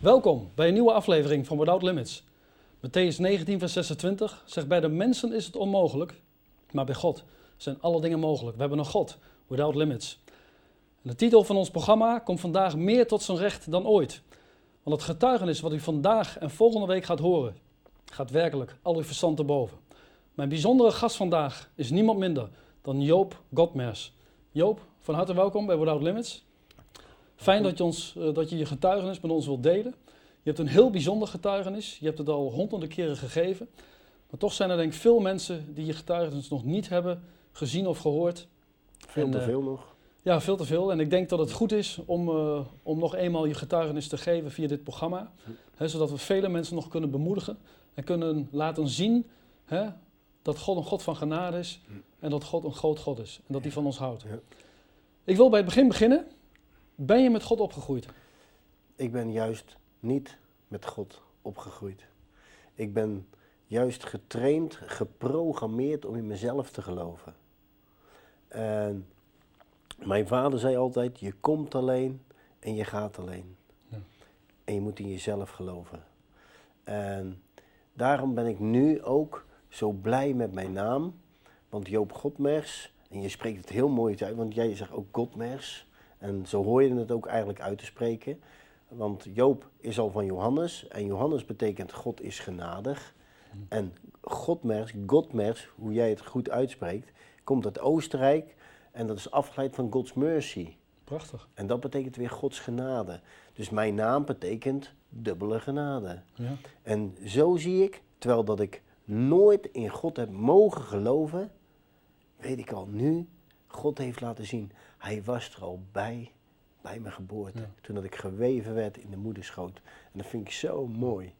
Welkom bij een nieuwe aflevering van Without Limits. Matthäus 19, vers 26 zegt: Bij de mensen is het onmogelijk, maar bij God zijn alle dingen mogelijk. We hebben een God, Without Limits. En de titel van ons programma komt vandaag meer tot zijn recht dan ooit. Want het getuigenis wat u vandaag en volgende week gaat horen, gaat werkelijk al uw verstand te boven. Mijn bijzondere gast vandaag is niemand minder dan Joop Godmers. Joop, van harte welkom bij Without Limits. Fijn dat je, ons, eh, dat je je getuigenis met ons wilt delen. Je hebt een heel bijzonder getuigenis. Je hebt het al honderden keren gegeven. Maar toch zijn er denk ik veel mensen die je getuigenis nog niet hebben gezien of gehoord. Veel En, te eh, veel nog. Ja, veel te veel. En ik denk dat het goed is om, eh, om nog eenmaal je getuigenis te geven via dit programma. Hè, zodat we vele mensen nog kunnen bemoedigen en kunnen laten zien hè, dat God een God van genade is. En dat God een groot God is. En dat hij van ons houdt. Ja. Ik wil bij het begin beginnen. Ben je met God opgegroeid? Ik ben juist niet met God opgegroeid. Ik ben juist getraind, geprogrammeerd om in mezelf te geloven. En mijn vader zei altijd: je komt alleen en je gaat alleen. Ja. En je moet in jezelf geloven. En daarom ben ik nu ook zo blij met mijn naam. Want Joop Godmers, en je spreekt het heel mooi uit, want jij zegt ook Godmers. En zo hoor je het ook eigenlijk uit te spreken. Want Joop is al van Johannes. En Johannes betekent God is genadig. En Godmers, Godmers, hoe jij het goed uitspreekt, komt uit Oostenrijk. En dat is afgeleid van God's mercy. Prachtig. En dat betekent weer Gods genade. Dus mijn naam betekent dubbele genade. Ja. En zo zie ik, terwijl dat ik nooit in God heb mogen geloven, weet ik al nu, God heeft laten zien, hij was er al bij, bij mijn geboorte. Ja. Toen dat ik geweven werd in de moederschoot. En dat vind ik zo mooi.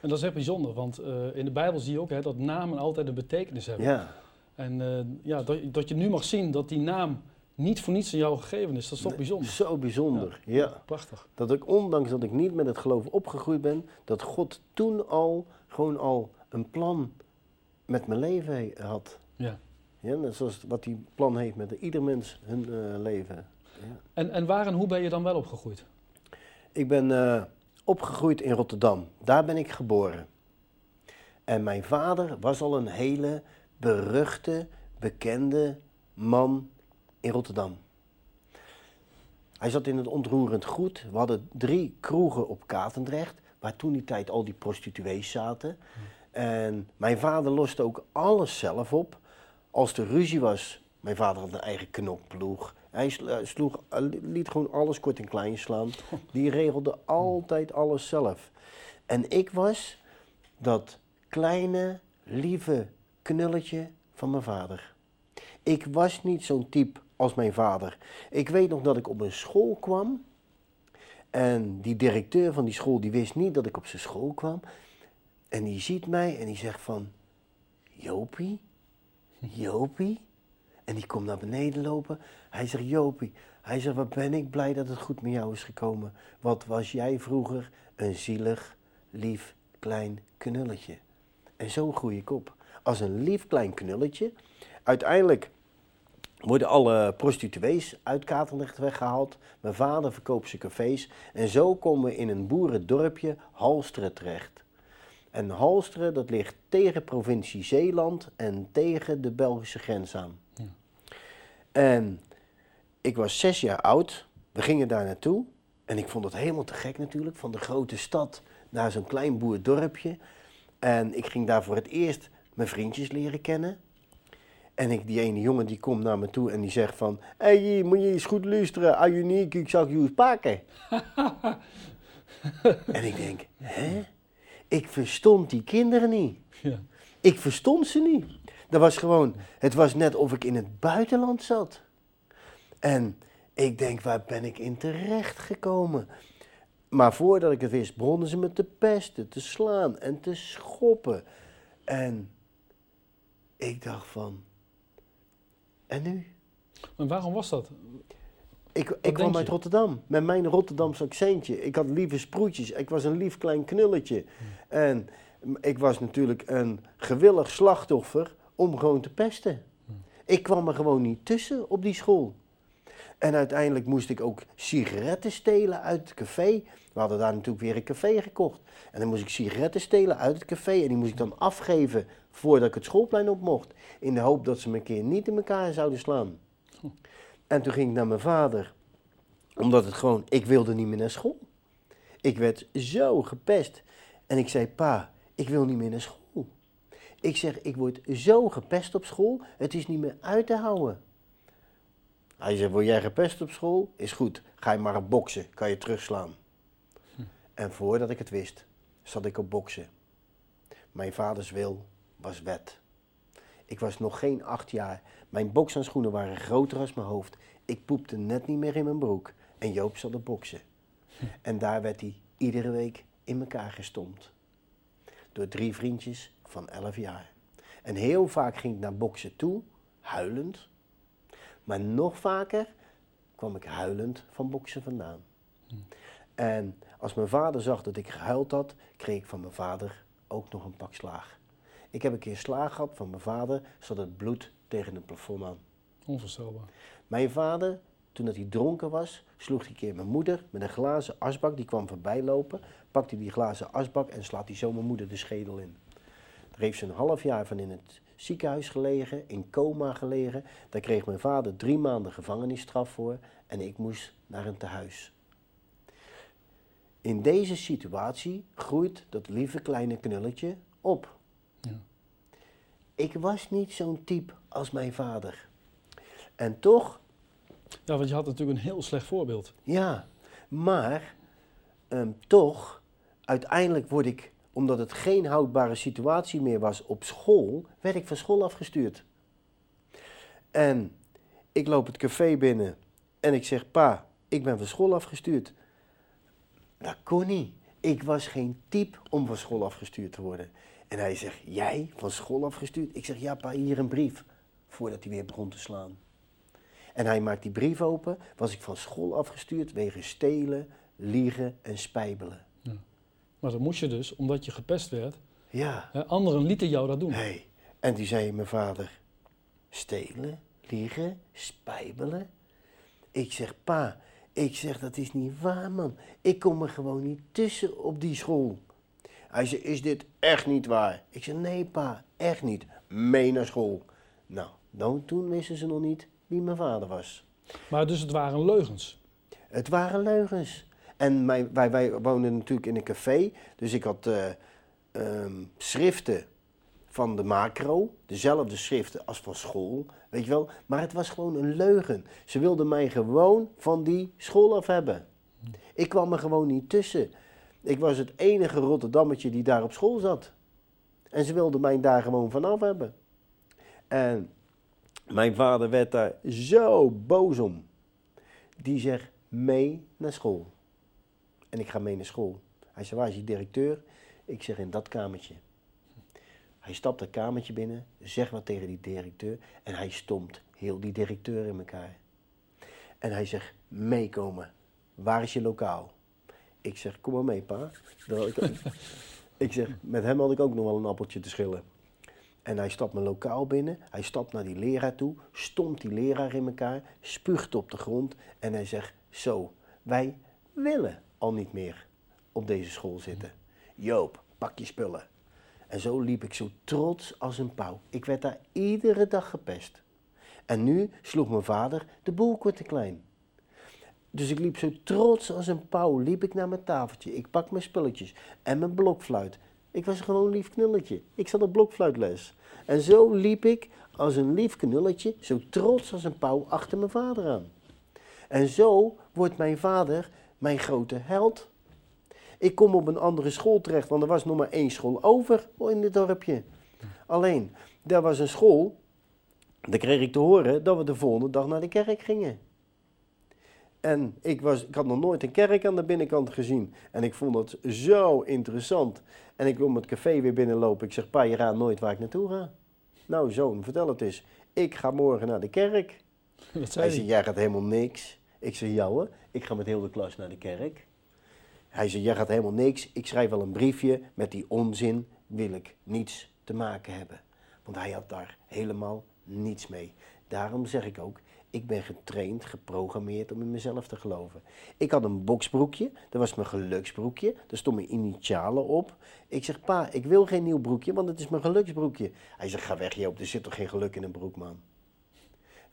En dat is echt bijzonder, want eh, in de Bijbel zie je ook hè, dat namen altijd een betekenis hebben. Ja, En eh, ja, dat, dat je nu mag zien dat die naam niet voor niets aan jou gegeven is, dat is toch bijzonder. zo bijzonder. Ja. Prachtig. Dat ik, ondanks dat ik niet met het geloof opgegroeid ben, dat God toen al gewoon al een plan met mijn leven had. Ja. Ja, net zoals wat hij plan heeft met ieder mens hun eh, leven. Ja. En, en waar en hoe ben je dan wel opgegroeid? Ik ben eh, opgegroeid in Rotterdam. Daar ben ik geboren. En mijn vader was al een hele beruchte, bekende man in Rotterdam. Hij zat in het ontroerend goed. We hadden drie kroegen op Katendrecht, waar toen die tijd al die prostituees zaten. En mijn vader loste ook alles zelf op. Als er ruzie was, mijn vader had een eigen knopploeg. Hij eh, sloeg, eh, liet gewoon alles kort en klein slaan. Die regelde altijd alles zelf. En ik was dat kleine, lieve knulletje van mijn vader. Ik was niet zo'n type als mijn vader. Ik weet nog dat ik op een school kwam. En die directeur van die school, die wist niet dat ik op zijn school kwam. En die ziet mij en die zegt van... Jopie? Jopie? En die komt naar beneden lopen. Hij zegt, Jopie, hij zegt, wat ben ik blij dat het goed met jou is gekomen. Wat was jij vroeger een zielig, lief, klein knulletje. En zo groei ik op. Als een lief klein knulletje. Uiteindelijk worden alle prostituees uit Katendrecht weggehaald. Mijn vader verkoopt zijn cafés. En zo komen we in een boerendorpje Halsteren terecht. En Halsteren, dat ligt tegen provincie Zeeland en tegen de Belgische grens aan. Ja. En ik was zes jaar oud. We gingen daar naartoe. En ik vond het helemaal te gek natuurlijk. Van de grote stad naar zo'n klein boerdorpje. En ik ging daar voor het eerst mijn vriendjes leren kennen. En ik, die ene jongen die komt naar me toe en die zegt van... Hé, hey, moet je eens goed luisteren. Ah, uniek, ik zag je eens pakken. en ik denk, hè? Ik verstond die kinderen niet. Ja. Ik verstond ze niet. Dat was gewoon, het was net of ik in het buitenland zat. En ik denk, waar ben ik in terecht gekomen? Maar voordat ik het wist, begonnen ze me te pesten, te slaan en te schoppen. En ik dacht van, en nu? En waarom was dat? Ik, ik kwam uit? Rotterdam, met mijn Rotterdamse accentje. Ik had lieve sproetjes, ik was een lief klein knulletje. En ik was natuurlijk een gewillig slachtoffer om gewoon te pesten. Ik kwam er gewoon niet tussen op die school. En uiteindelijk moest ik ook sigaretten stelen uit het café. We hadden daar natuurlijk weer een café gekocht. En dan moest ik sigaretten stelen uit het café. En die moest ik dan afgeven voordat ik het schoolplein op mocht. In de hoop dat ze me een keer niet in elkaar zouden slaan. En toen ging ik naar mijn vader. Omdat het gewoon, ik wilde niet meer naar school. Ik werd zo gepest. En ik zei, pa, ik wil niet meer naar school. Ik zeg, ik word zo gepest op school, het is niet meer uit te houden. Hij zei, word jij gepest op school? Is goed, ga je maar op boksen, kan je terugslaan. En voordat ik het wist, zat ik op boksen. Mijn vaders wil was wet. Ik was nog geen acht jaar. Mijn bokshandschoenen waren groter als mijn hoofd. Ik poepte net niet meer in mijn broek. En Joop zat op boksen. En daar werd hij iedere week in elkaar gestompt. Door drie vriendjes van elf jaar. En heel vaak ging ik naar boksen toe, huilend. Maar nog vaker kwam ik huilend van boksen vandaan. En als mijn vader zag dat ik gehuild had, kreeg ik van mijn vader ook nog een pak slaag. Ik heb een keer slaag gehad van mijn vader, zodat het bloed tegen het plafond aan. Onvoorstelbaar. Mijn vader, toen dat hij dronken was, sloeg hij een keer mijn moeder met een glazen asbak. Die kwam voorbij lopen, pakte die glazen asbak en slaat hij zo mijn moeder de schedel in. Daar heeft ze een half jaar van in het ziekenhuis gelegen, in coma gelegen. Daar kreeg mijn vader drie maanden gevangenisstraf voor en ik moest naar een tehuis. In deze situatie groeit dat lieve kleine knulletje op. Ik was niet zo'n type als mijn vader. En toch ja, want je had natuurlijk een heel slecht voorbeeld. Ja, maar ehm, toch, uiteindelijk word ik, omdat het geen houdbare situatie meer was op school, werd ik van school afgestuurd. En ik loop het café binnen en ik zeg, pa, ik ben van school afgestuurd. Dat kon niet. Ik was geen type om van school afgestuurd te worden. En hij zegt, jij van school afgestuurd? Ik zeg, ja pa, hier een brief. Voordat hij weer begon te slaan. En hij maakt die brief open, was ik van school afgestuurd wegens stelen, liegen en spijbelen. Ja. Maar dat moest je dus, omdat je gepest werd. Ja. Hè, anderen lieten jou dat doen. Hey. En die zei mijn vader, stelen, liegen, spijbelen? Ik zeg, pa, ik zeg, dat is niet waar, man. Ik kom er gewoon niet tussen op die school. Hij zei, is dit echt niet waar? Ik zeg, nee pa, echt niet. Mee naar school. Nou, dan, toen wisten ze nog niet wie mijn vader was. Maar dus het waren leugens. Het waren leugens. En mijn, wij, wij woonden natuurlijk in een café, dus ik had eh, ehm, schriften van de macro, dezelfde schriften als van school, weet je wel. Maar het was gewoon een leugen. Ze wilden mij gewoon van die school af hebben. Ik kwam er gewoon niet tussen. Ik was het enige Rotterdammetje die daar op school zat. En ze wilden mij daar gewoon vanaf hebben. En mijn vader werd daar zo boos om. Die zegt, mee naar school. En ik ga mee naar school. Hij zei, waar is die directeur? Ik zeg, in dat kamertje. Hij stapt dat kamertje binnen, zegt wat tegen die directeur en hij stomt heel die directeur in elkaar. En hij zegt, meekomen. Waar is je lokaal? Ik zeg, kom maar mee, pa. ik zeg, met hem had ik ook nog wel een appeltje te schillen. En hij stapt mijn lokaal binnen, hij stapt naar die leraar toe, stomt die leraar in elkaar, spuugt op de grond en hij zegt, zo, wij willen al niet meer op deze school zitten. Joop, pak je spullen. En zo liep ik zo trots als een pauw. Ik werd daar iedere dag gepest. En nu sloeg mijn vader de boel te klein. Dus ik liep zo trots als een pauw, liep ik naar mijn tafeltje. Ik pak mijn spulletjes en mijn blokfluit. Ik was gewoon lief knulletje. Ik zat op blokfluitles. En zo liep ik als een lief knulletje, zo trots als een pauw, achter mijn vader aan. En zo wordt mijn vader mijn grote held. Ik kom op een andere school terecht, want er was nog maar één school over in dit dorpje. Alleen, daar was een school, daar kreeg ik te horen dat we de volgende dag naar de kerk gingen. En ik, was, ik had nog nooit een kerk aan de binnenkant gezien. En ik vond het zo interessant. En ik wil met het café weer binnenlopen. Ik zeg, pa, je raadt nooit waar ik naartoe ga. Nou, zoon, vertel het eens. Ik ga morgen naar de kerk. Hij zei hij. zei, jij gaat helemaal niks. Ik zeg, ja hoor, ik ga met heel de klas naar de kerk. Hij zei, jij gaat helemaal niks. Ik schrijf wel een briefje. Met die onzin wil ik niets te maken hebben. Want hij had daar helemaal niets mee. Daarom zeg ik ook, Ik ben getraind, geprogrammeerd om in mezelf te geloven. Ik had een boksbroekje, dat was mijn geluksbroekje. Daar stonden mijn initialen op. Ik zeg, pa, ik wil geen nieuw broekje, want het is mijn geluksbroekje. Hij zegt, ga weg Joop, er zit toch geen geluk in een broek, man.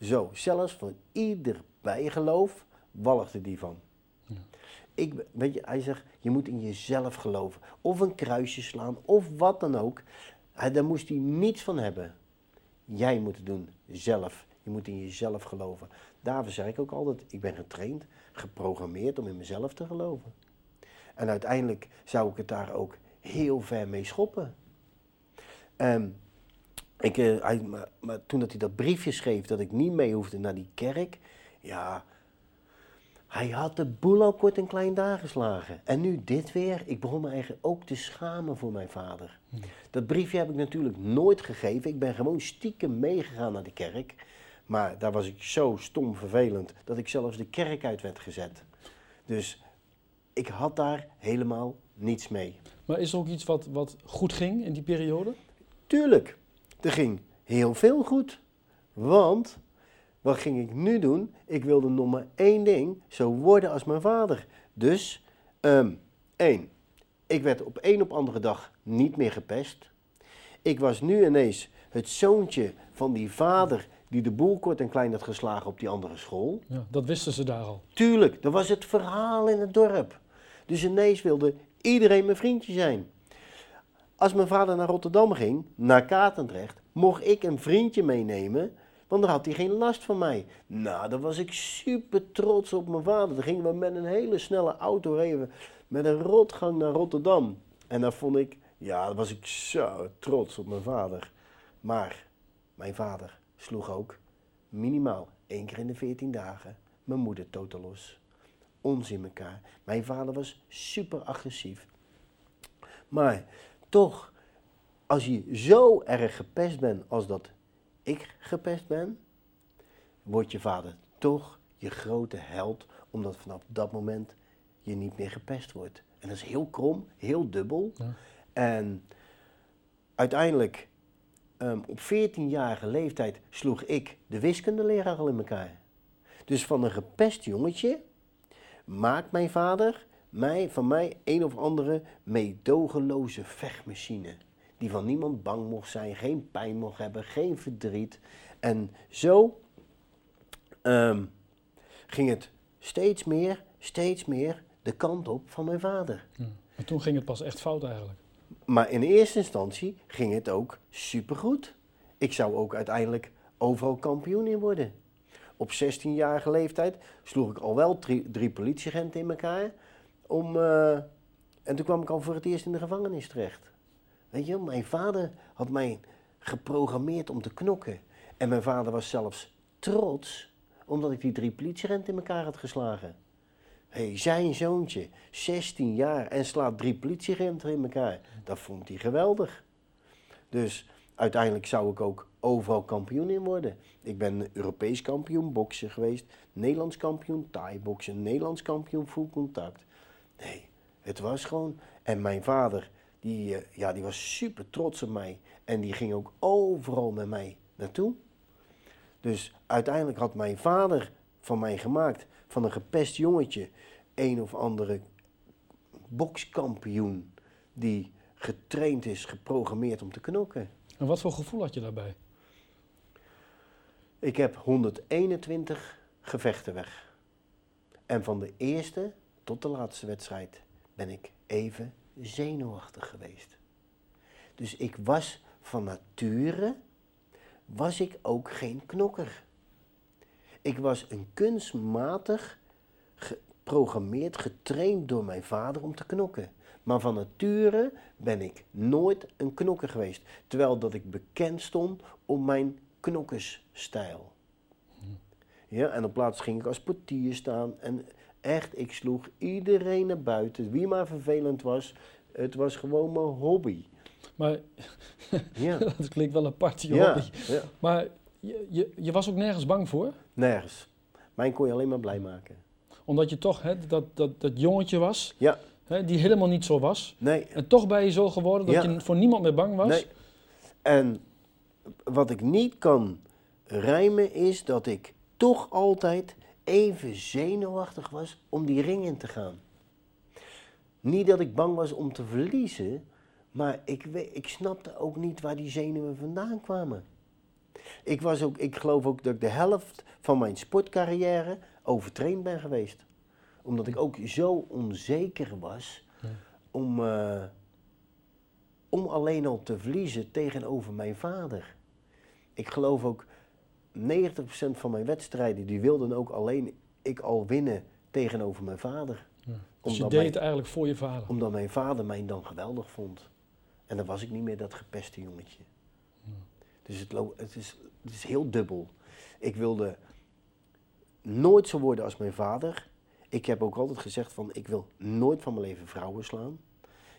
Zo, zelfs van ieder bijgeloof walgde die van. Ik, weet je, hij zegt, je moet in jezelf geloven. Of een kruisje slaan, of wat dan ook. Hij, daar moest hij niets van hebben. Jij moet het doen, zelf. Je moet in jezelf geloven. Daarvoor zeg ik ook altijd, ik ben getraind, geprogrammeerd om in mezelf te geloven. En uiteindelijk zou ik het daar ook heel ver mee schoppen. Ehm, ik, hij, maar, maar toen dat hij dat briefje schreef dat ik niet mee hoefde naar die kerk, ja, hij had de boel al kort en klein geslagen. En nu dit weer. Ik begon me eigenlijk ook te schamen voor mijn vader. Dat briefje heb ik natuurlijk nooit gegeven. Ik ben gewoon stiekem meegegaan naar de kerk. Maar daar was ik zo stom vervelend dat ik zelfs de kerk uit werd gezet. Dus ik had daar helemaal niets mee. Maar is er ook iets wat, wat goed ging in die periode? Tuurlijk, er ging heel veel goed. Want wat ging ik nu doen? Ik wilde nog maar één ding, zo worden als mijn vader. Dus, um, één, ik werd op één op andere dag niet meer gepest. Ik was nu ineens het zoontje van die vader die de boel kort en klein had geslagen op die andere school. Ja, dat wisten ze daar al. Tuurlijk, dat was het verhaal in het dorp. Dus ineens wilde iedereen mijn vriendje zijn. Als mijn vader naar Rotterdam ging, naar Katendrecht, mocht ik een vriendje meenemen want dan had hij geen last van mij. Nou, dan was ik super trots op mijn vader. Dan gingen we met een hele snelle auto rijden. Met een rotgang naar Rotterdam. En dan vond ik, ja, dan was ik zo trots op mijn vader. Maar mijn vader sloeg ook minimaal één keer in de veertien dagen mijn moeder totaal los. Ons in elkaar. Mijn vader was super agressief. Maar toch, als je zo erg gepest bent als dat ik gepest ben, wordt je vader toch je grote held, omdat vanaf dat moment je niet meer gepest wordt. En dat is heel krom, heel dubbel. Ja. En uiteindelijk, um, op 14-jarige leeftijd, sloeg ik de wiskundeleraar al in elkaar. Dus van een gepest jongetje maakt mijn vader mij, van mij een of andere meedogenloze vechtmachine die van niemand bang mocht zijn, geen pijn mocht hebben, geen verdriet. En zo um, ging het steeds meer, steeds meer de kant op van mijn vader. En toen ging het pas echt fout eigenlijk. Maar in eerste instantie ging het ook supergoed. Ik zou ook uiteindelijk overal kampioen in worden. Op 16-jarige leeftijd sloeg ik al wel drie, drie politieagenten in elkaar. Om, uh, en toen kwam ik al voor het eerst in de gevangenis terecht. Weet je, mijn vader had mij geprogrammeerd om te knokken. En mijn vader was zelfs trots omdat ik die drie politieagenten in elkaar had geslagen. Hey, zijn zoontje, 16 jaar en slaat drie politieagenten in elkaar. Dat vond hij geweldig. Dus uiteindelijk zou ik ook overal kampioen in worden. Ik ben Europees kampioen boksen geweest, Nederlands kampioen thai-boksen, Nederlands kampioen full contact. Nee, het was gewoon. En mijn vader, die, eh, ja, die was super trots op mij. En die ging ook overal met mij naartoe. Dus uiteindelijk had mijn vader van mij gemaakt, van een gepest jongetje, een of andere bokskampioen die getraind is, geprogrammeerd om te knokken. En wat voor gevoel had je daarbij? Ik heb 121 gevechten weg. En van de eerste tot de laatste wedstrijd ben ik even zenuwachtig geweest. Dus ik was van nature, was ik ook geen knokker. Ik was een kunstmatig geprogrammeerd, getraind door mijn vader om te knokken. Maar van nature ben ik nooit een knokker geweest. Terwijl dat ik bekend stond om mijn knokkersstijl. Ja, en op plaats ging ik als portier staan en Echt, ik sloeg iedereen naar buiten. Wie maar vervelend was, het was gewoon mijn hobby. Maar ja. dat klinkt wel een party ja, hobby. Ja. Maar je, je, je, was ook nergens bang voor? Nergens. Mij kon je alleen maar blij maken. Omdat je toch hè, dat, dat, dat jongetje was, ja. hè, die helemaal niet zo was. Nee. En toch ben je zo geworden dat je voor niemand meer bang was. Nee. En wat ik niet kan rijmen is dat ik toch altijd even zenuwachtig was om die ring in te gaan. Niet dat ik bang was om te verliezen, maar ik, ik snapte ook niet waar die zenuwen vandaan kwamen. Ik, was ook, ik geloof ook dat ik de helft van mijn sportcarrière overtraind ben geweest. Omdat ik ook zo onzeker was om, eh, om alleen al te verliezen tegenover mijn vader. Ik geloof ook 90% van mijn wedstrijden, die wilden ook alleen ik al winnen tegenover mijn vader. Ja. Dus je deed mijn- het eigenlijk voor je vader. omdat mijn vader mij dan geweldig vond. En dan was ik niet meer dat gepeste jongetje. Dus het, het, is, het is heel dubbel. Ik wilde nooit zo worden als mijn vader. Ik heb ook altijd gezegd van ik wil nooit van mijn leven vrouwen slaan.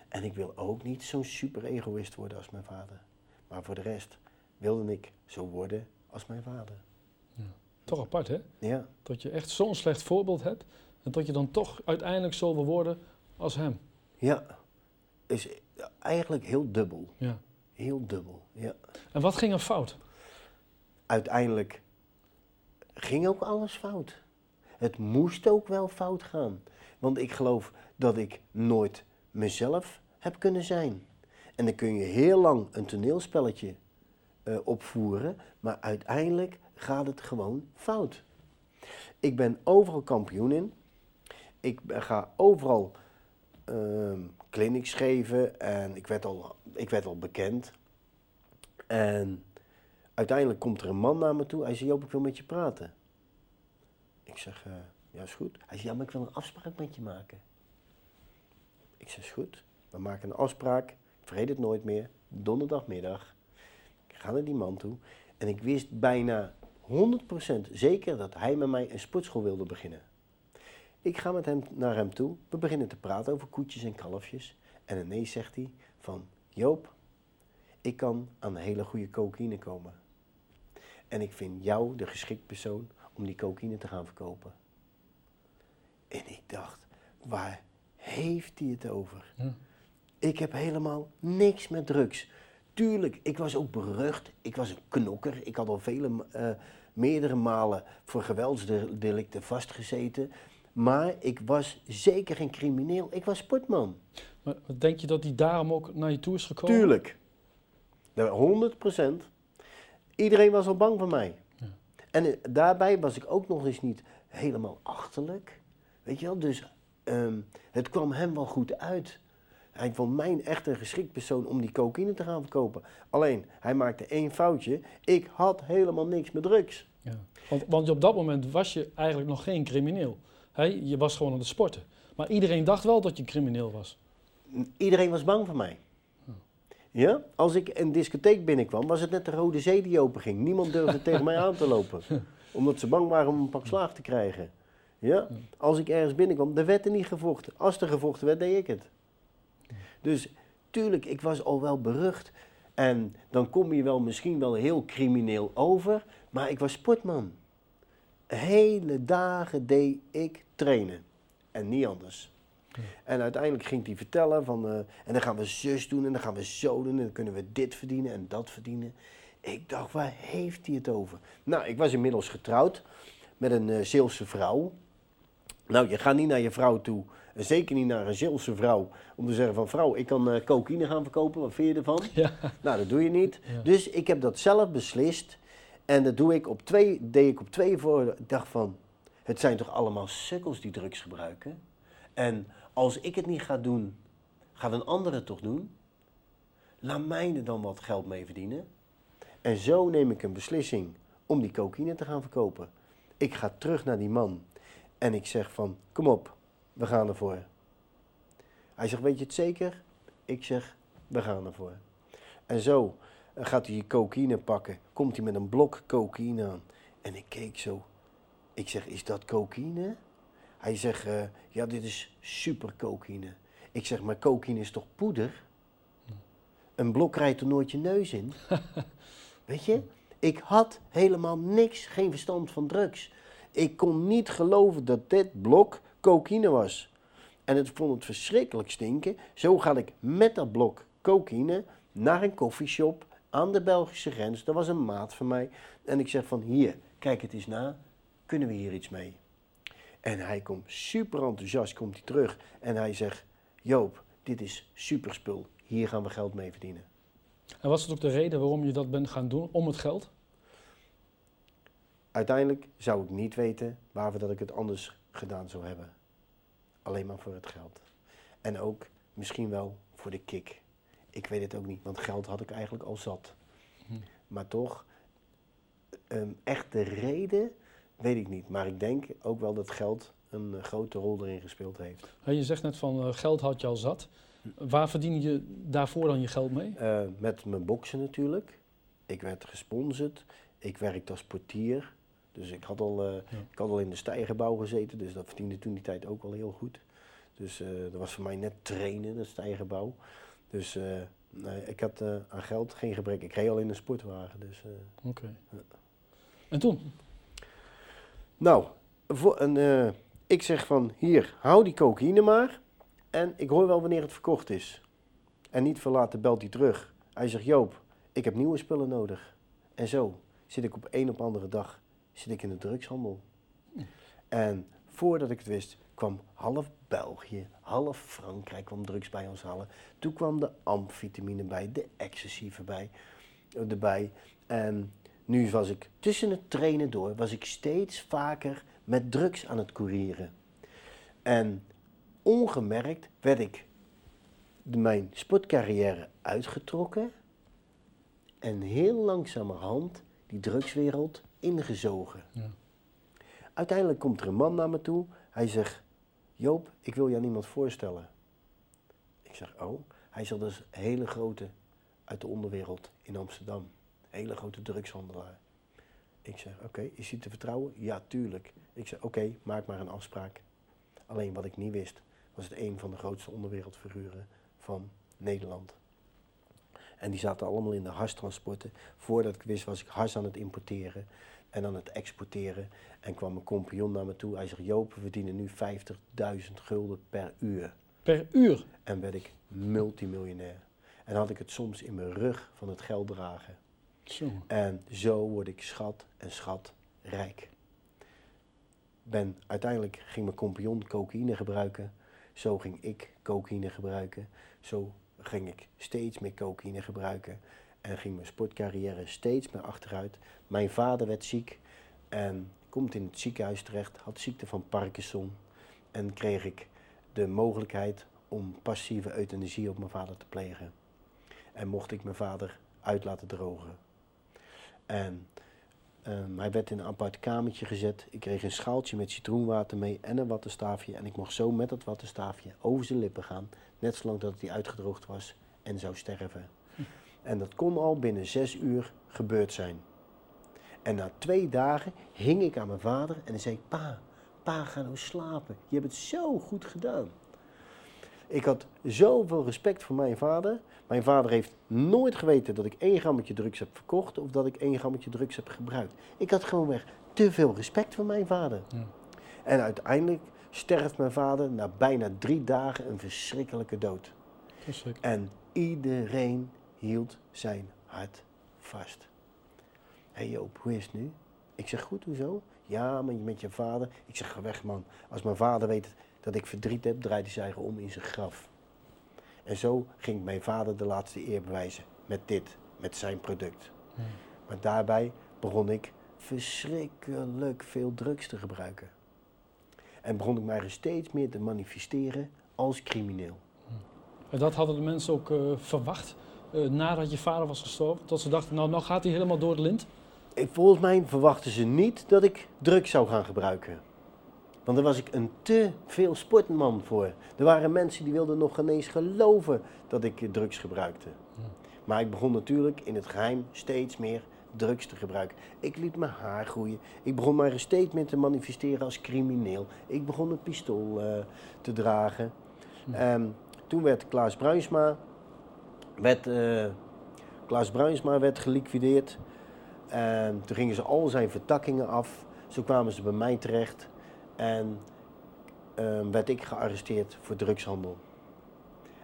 En ik wil ook niet zo'n super egoïst worden als mijn vader. Maar voor de rest wilde ik zo worden als mijn vader. Toch apart, hè? Ja, Dat je echt zo'n slecht voorbeeld hebt. En dat je dan toch uiteindelijk zo wil worden als hem. ja. Is eigenlijk heel dubbel. Ja. Heel dubbel, ja. En wat ging er fout? uiteindelijk ging ook alles fout. Het moest ook wel fout gaan. Want ik geloof dat ik nooit mezelf heb kunnen zijn. En dan kun je heel lang een toneelspelletje eh, opvoeren, maar uiteindelijk gaat het gewoon fout. Ik ben overal kampioen in. Ik ga overal ehm clinics geven en ik werd, al, ik werd al bekend. En uiteindelijk komt er een man naar me toe. Hij zegt, Joop, ik wil met je praten. Ik zeg, eh, ja, is goed. Hij zegt, ja, maar ik wil een afspraak met je maken. Ik zeg, is goed. We maken een afspraak. Ik vergeet het nooit meer. Donderdagmiddag. Ik ga naar die man toe. En ik wist bijna 100% zeker dat hij met mij een sportschool wilde beginnen. Ik ga met hem naar hem toe. We beginnen te praten over koetjes en kalfjes. En ineens zegt hij van, Joop, ik kan aan een hele goede cocaïne komen. En ik vind jou de geschikt persoon om die cocaïne te gaan verkopen. En ik dacht, waar heeft hij het over? Ja. Ik heb helemaal niks met drugs. Tuurlijk, ik was ook berucht. Ik was een knokker. Ik had al vele, eh, meerdere malen voor geweldsdelicten vastgezeten. Maar ik was zeker geen crimineel. Ik was sportman. Maar denk je dat hij daarom ook naar je toe is gekomen? Tuurlijk. De 100 procent. Iedereen was al bang voor mij. Ja. En eh, daarbij was ik ook nog eens niet helemaal achterlijk. Weet je wel, dus ehm, het kwam hem wel goed uit. Hij vond mij echt een geschikt persoon om die cocaïne te gaan verkopen. Alleen, hij maakte één foutje. Ik had helemaal niks met drugs. Ja. Want, want op dat moment was je eigenlijk nog geen crimineel. Hè? Je was gewoon aan het sporten. Maar iedereen dacht wel dat je crimineel was. Iedereen was bang voor mij. Ja? Als ik een discotheek binnenkwam, was het net de Rode Zee die open ging. Niemand durfde tegen mij aan te lopen. Omdat ze bang waren om een pak slaag te krijgen. Ja? Als ik ergens binnenkwam, er werd er niet gevochten. Als er gevochten werd, deed ik het. Dus tuurlijk, ik was al wel berucht. En dan kom je wel misschien wel heel crimineel over. Maar ik was sportman. Hele dagen deed ik trainen. En niet anders. En uiteindelijk ging hij vertellen van, eh, en dan gaan we zus doen en dan gaan we zo doen en dan kunnen we dit verdienen en dat verdienen. Ik dacht, waar heeft hij het over? Nou, ik was inmiddels getrouwd met een eh Zeelse vrouw. Nou, je gaat niet naar je vrouw toe, en zeker niet naar een Zeelse vrouw, om te zeggen van vrouw, ik kan eh cocaïne gaan verkopen, wat vind je ervan? Ja. Nou, dat doe je niet. Ja. Dus ik heb dat zelf beslist. En dat doe ik op twee, deed ik op twee voor. Ik dacht van, het zijn toch allemaal sukkels die drugs gebruiken? En als ik het niet ga doen, gaat een ander het toch doen? Laat mij er dan wat geld mee verdienen. En zo neem ik een beslissing om die cocaïne te gaan verkopen. Ik ga terug naar die man en ik zeg van, kom op, we gaan ervoor. Hij zegt, weet je het zeker? Ik zeg, we gaan ervoor. En zo gaat hij cocaïne pakken. Komt hij met een blok cocaïne aan. En ik keek zo. Ik zeg, is dat cocaïne? Hij zegt, eh, ja, dit is super cocaïne. Ik zeg, maar cocaïne is toch poeder? Een blok rijdt er nooit je neus in. Weet je? Ik had helemaal niks, geen verstand van drugs. Ik kon niet geloven dat dit blok cocaïne was. En het vond het verschrikkelijk stinken. Zo ga ik met dat blok cocaïne naar een koffieshop aan de Belgische grens. Dat was een maat van mij. En ik zeg van hier, kijk het eens na. kunnen we hier iets mee? En hij komt super enthousiast, komt hij terug en hij zegt, Joop, dit is superspul, hier gaan we geld mee verdienen. En was het ook de reden waarom je dat bent gaan doen, om het geld? Uiteindelijk zou ik niet weten waarvoor dat ik het anders gedaan zou hebben. Alleen maar voor het geld. En ook misschien wel voor de kick. Ik weet het ook niet, want geld had ik eigenlijk al zat. Hm. Maar toch, um, echt de reden weet ik niet. Maar ik denk ook wel dat geld een eh, grote rol erin gespeeld heeft. Je zegt net van uh, geld had je al zat. Waar verdien je daarvoor dan je geld mee? Uh, met mijn boksen natuurlijk. Ik werd gesponsord. Ik werkte als portier. Dus ik had al, uh, ja. ik had al in de stijgerbouw gezeten. Dus dat verdiende toen die tijd ook wel heel goed. Dus dat was voor mij net trainen, de stijgerbouw. Dus nee, ik had aan geld geen gebrek. Ik reed al in een sportwagen. Dus, Oké. Okay. Ja. En toen? Nou, voor een, ik zeg van hier, hou die cocaïne maar. En ik hoor wel wanneer het verkocht is. En niet verlaten belt hij terug. Hij zegt, Joop, ik heb nieuwe spullen nodig. En zo zit ik op een op andere dag zit ik in de drugshandel. En voordat ik het wist, kwam half België, half Frankrijk kwam drugs bij ons halen. Toen kwam de amfetamine bij, de ecstasy voorbij, erbij. En nu was ik tussen het trainen door, was ik steeds vaker met drugs aan het courieren. En ongemerkt werd ik mijn sportcarrière uitgetrokken en heel langzamerhand die drugswereld ingezogen. Ja. Uiteindelijk komt er een man naar me toe. Hij zegt, Joop, ik wil jou niemand voorstellen. Ik zeg, oh. Hij is een hele grote uit de onderwereld in Amsterdam. Hele grote drugshandelaar. Ik zeg, oké, is hij te vertrouwen? Ja, tuurlijk. Ik zeg, oké, maak maar een afspraak. Alleen wat ik niet wist, was het een van de grootste onderwereldfiguren van Nederland. En die zaten allemaal in de harstransporten. Voordat ik wist, was ik hars aan het importeren en aan het exporteren. En kwam een compagnon naar me toe. Hij zegt, Joop, we verdienen nu 50.000 gulden per uur. Per uur? En werd ik multimiljonair. En had ik het soms in mijn rug van het geld dragen. Zo. En zo word ik schat en schat rijk. Ben, uiteindelijk ging mijn compagnon cocaïne gebruiken. Zo ging ik cocaïne gebruiken. Zo ging ik steeds meer cocaïne gebruiken. En ging mijn sportcarrière steeds meer achteruit. Mijn vader werd ziek en komt in het ziekenhuis terecht. Had ziekte van Parkinson. En kreeg ik de mogelijkheid om passieve euthanasie op mijn vader te plegen. En mocht ik mijn vader uit laten drogen. En um, hij werd in een apart kamertje gezet. Ik kreeg een schaaltje met citroenwater mee en een wattenstaafje. En ik mocht zo met dat wattenstaafje over zijn lippen gaan. Net zolang dat hij uitgedroogd was en zou sterven. En dat kon al binnen zes uur gebeurd zijn. En na twee dagen hing ik aan mijn vader en zei ik, pa, pa ga nou slapen. Je hebt het zo goed gedaan. Ik had zoveel respect voor mijn vader. Mijn vader heeft nooit geweten dat ik één grammetje drugs heb verkocht of dat ik één grammetje drugs heb gebruikt. Ik had gewoonweg te veel respect voor mijn vader. Ja. En uiteindelijk sterft mijn vader na bijna drie dagen een verschrikkelijke dood. En iedereen hield zijn hart vast. Hé hey Joop, hoe is het nu? Ik zeg goed, hoezo? Ja, met je vader. Ik zeg, ga weg man. Als mijn vader weet dat ik verdriet heb, draait hij zich om in zijn graf. En zo ging mijn vader de laatste eer bewijzen met dit, met zijn product. Hmm. Maar daarbij begon ik verschrikkelijk veel drugs te gebruiken. En begon ik mij steeds meer te manifesteren als crimineel. Hmm. En dat hadden de mensen ook uh, verwacht uh, nadat je vader was gestorven? Dat ze dachten, nou, nou gaat hij helemaal door het lint? Ik, volgens mij verwachten ze niet dat ik drugs zou gaan gebruiken. Want daar was ik een te veel sportman voor. Er waren mensen die wilden nog ineens geloven dat ik drugs gebruikte. Maar ik begon natuurlijk in het geheim steeds meer drugs te gebruiken. Ik liet mijn haar groeien. Ik begon mij steeds meer te manifesteren als crimineel. Ik begon een pistool uh, te dragen. Um, toen werd Klaas Bruinsma, werd, uh, Klaas Bruinsma werd geliquideerd. En toen gingen ze al zijn vertakkingen af. Zo kwamen ze bij mij terecht. En uh, werd ik gearresteerd voor drugshandel.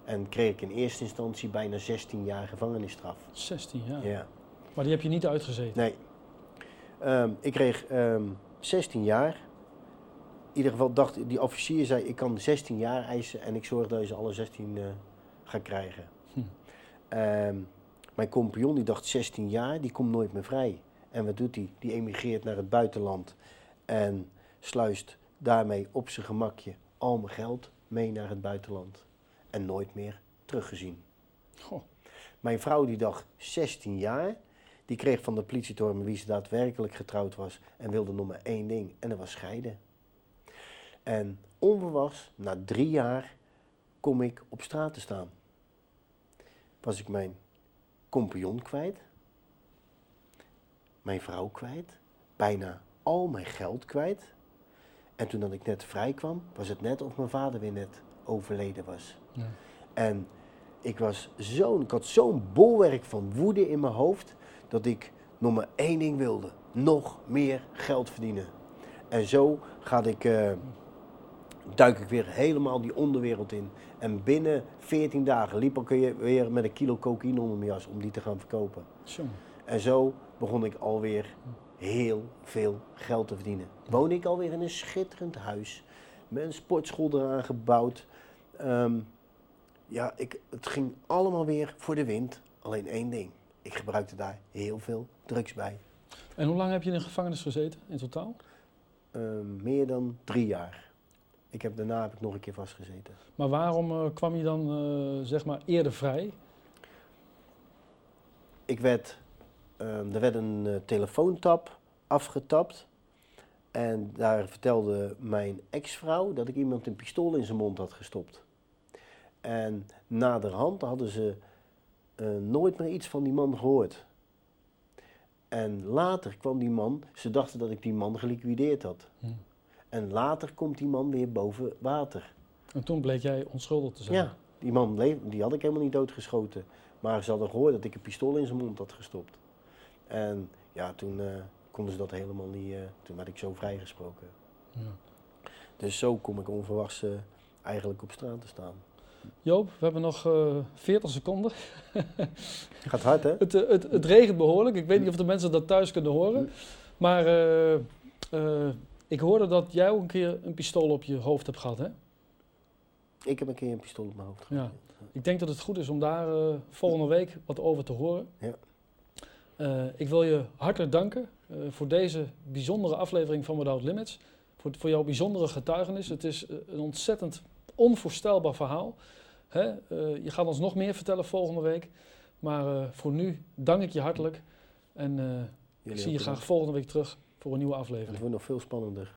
En kreeg ik in eerste instantie bijna 16 jaar gevangenisstraf. 16 jaar? Ja. Maar die heb je niet uitgezeten? Nee. Um, ik kreeg um, 16 jaar. In ieder geval dacht die officier zei ik kan 16 jaar eisen en ik zorg dat je ze alle 16 uh, gaat krijgen. Hm. Ehm, mijn compagnon die dacht 16 jaar, die komt nooit meer vrij. En wat doet hij? Die emigreert naar het buitenland en sluist daarmee op zijn gemakje al mijn geld mee naar het buitenland. En nooit meer teruggezien. Goh. Mijn vrouw die dacht 16 jaar, die kreeg van de politie wie ze daadwerkelijk getrouwd was en wilde nog maar één ding en dat was scheiden. En onverwachts, na drie jaar, kom ik op straat te staan. Was ik mijn compagnon kwijt, mijn vrouw kwijt, bijna al mijn geld kwijt. En toen dat ik net vrij kwam, was het net of mijn vader weer net overleden was. Ja. En ik, was zo, ik had zo'n bolwerk van woede in mijn hoofd dat ik nog maar één ding wilde: nog meer geld verdienen. En zo ga ik, uh, duik ik weer helemaal die onderwereld in. En binnen 14 dagen liep ik weer met een kilo cocaïne onder mijn jas om die te gaan verkopen. Zo. En zo begon ik alweer heel veel geld te verdienen. Woon ik alweer in een schitterend huis. Met een sportschool eraan gebouwd. Um, ja, ik, het ging allemaal weer voor de wind. Alleen één ding. Ik gebruikte daar heel veel drugs bij. En hoe lang heb je in de gevangenis gezeten in totaal? Um, meer dan drie jaar. Ik heb, daarna heb ik nog een keer vastgezeten. Maar waarom uh, kwam je dan uh, zeg maar eerder vrij? Ik werd, um, er werd een uh, telefoontap afgetapt. En daar vertelde mijn ex-vrouw dat ik iemand een pistool in zijn mond had gestopt. En naderhand hadden ze nooit meer iets van die man gehoord. En later kwam die man, ze dachten dat ik die man geliquideerd had. Hm. En later komt die man weer boven water. En toen bleek jij onschuldig te zijn? Ja, die man die had ik helemaal niet doodgeschoten. Maar ze hadden gehoord dat ik een pistool in zijn mond had gestopt. En ja, toen uh, konden ze dat helemaal niet, uh, toen werd ik zo vrijgesproken. Ja. Dus zo kom ik onverwachts uh, eigenlijk op straat te staan. Joop, we hebben nog uh, 40 seconden. Gaat hard, hè? Het, het, het, regent behoorlijk. Ik weet niet of de mensen dat thuis kunnen horen. Maar uh, uh, ik hoorde dat jij ook een keer een pistool op je hoofd hebt gehad, hè? Ik heb een keer een pistool op mijn hoofd gehad. Ja. Ik denk dat het goed is om daar uh, volgende week wat over te horen. Ja. ik wil je hartelijk danken voor deze bijzondere aflevering van Without Limits. Voor, voor jouw bijzondere getuigenis. Het is een ontzettend onvoorstelbaar verhaal. Hè? Je gaat ons nog meer vertellen volgende week. Maar voor nu dank ik je hartelijk. En ik zie je graag volgende week terug voor een nieuwe aflevering. Het wordt nog veel spannender.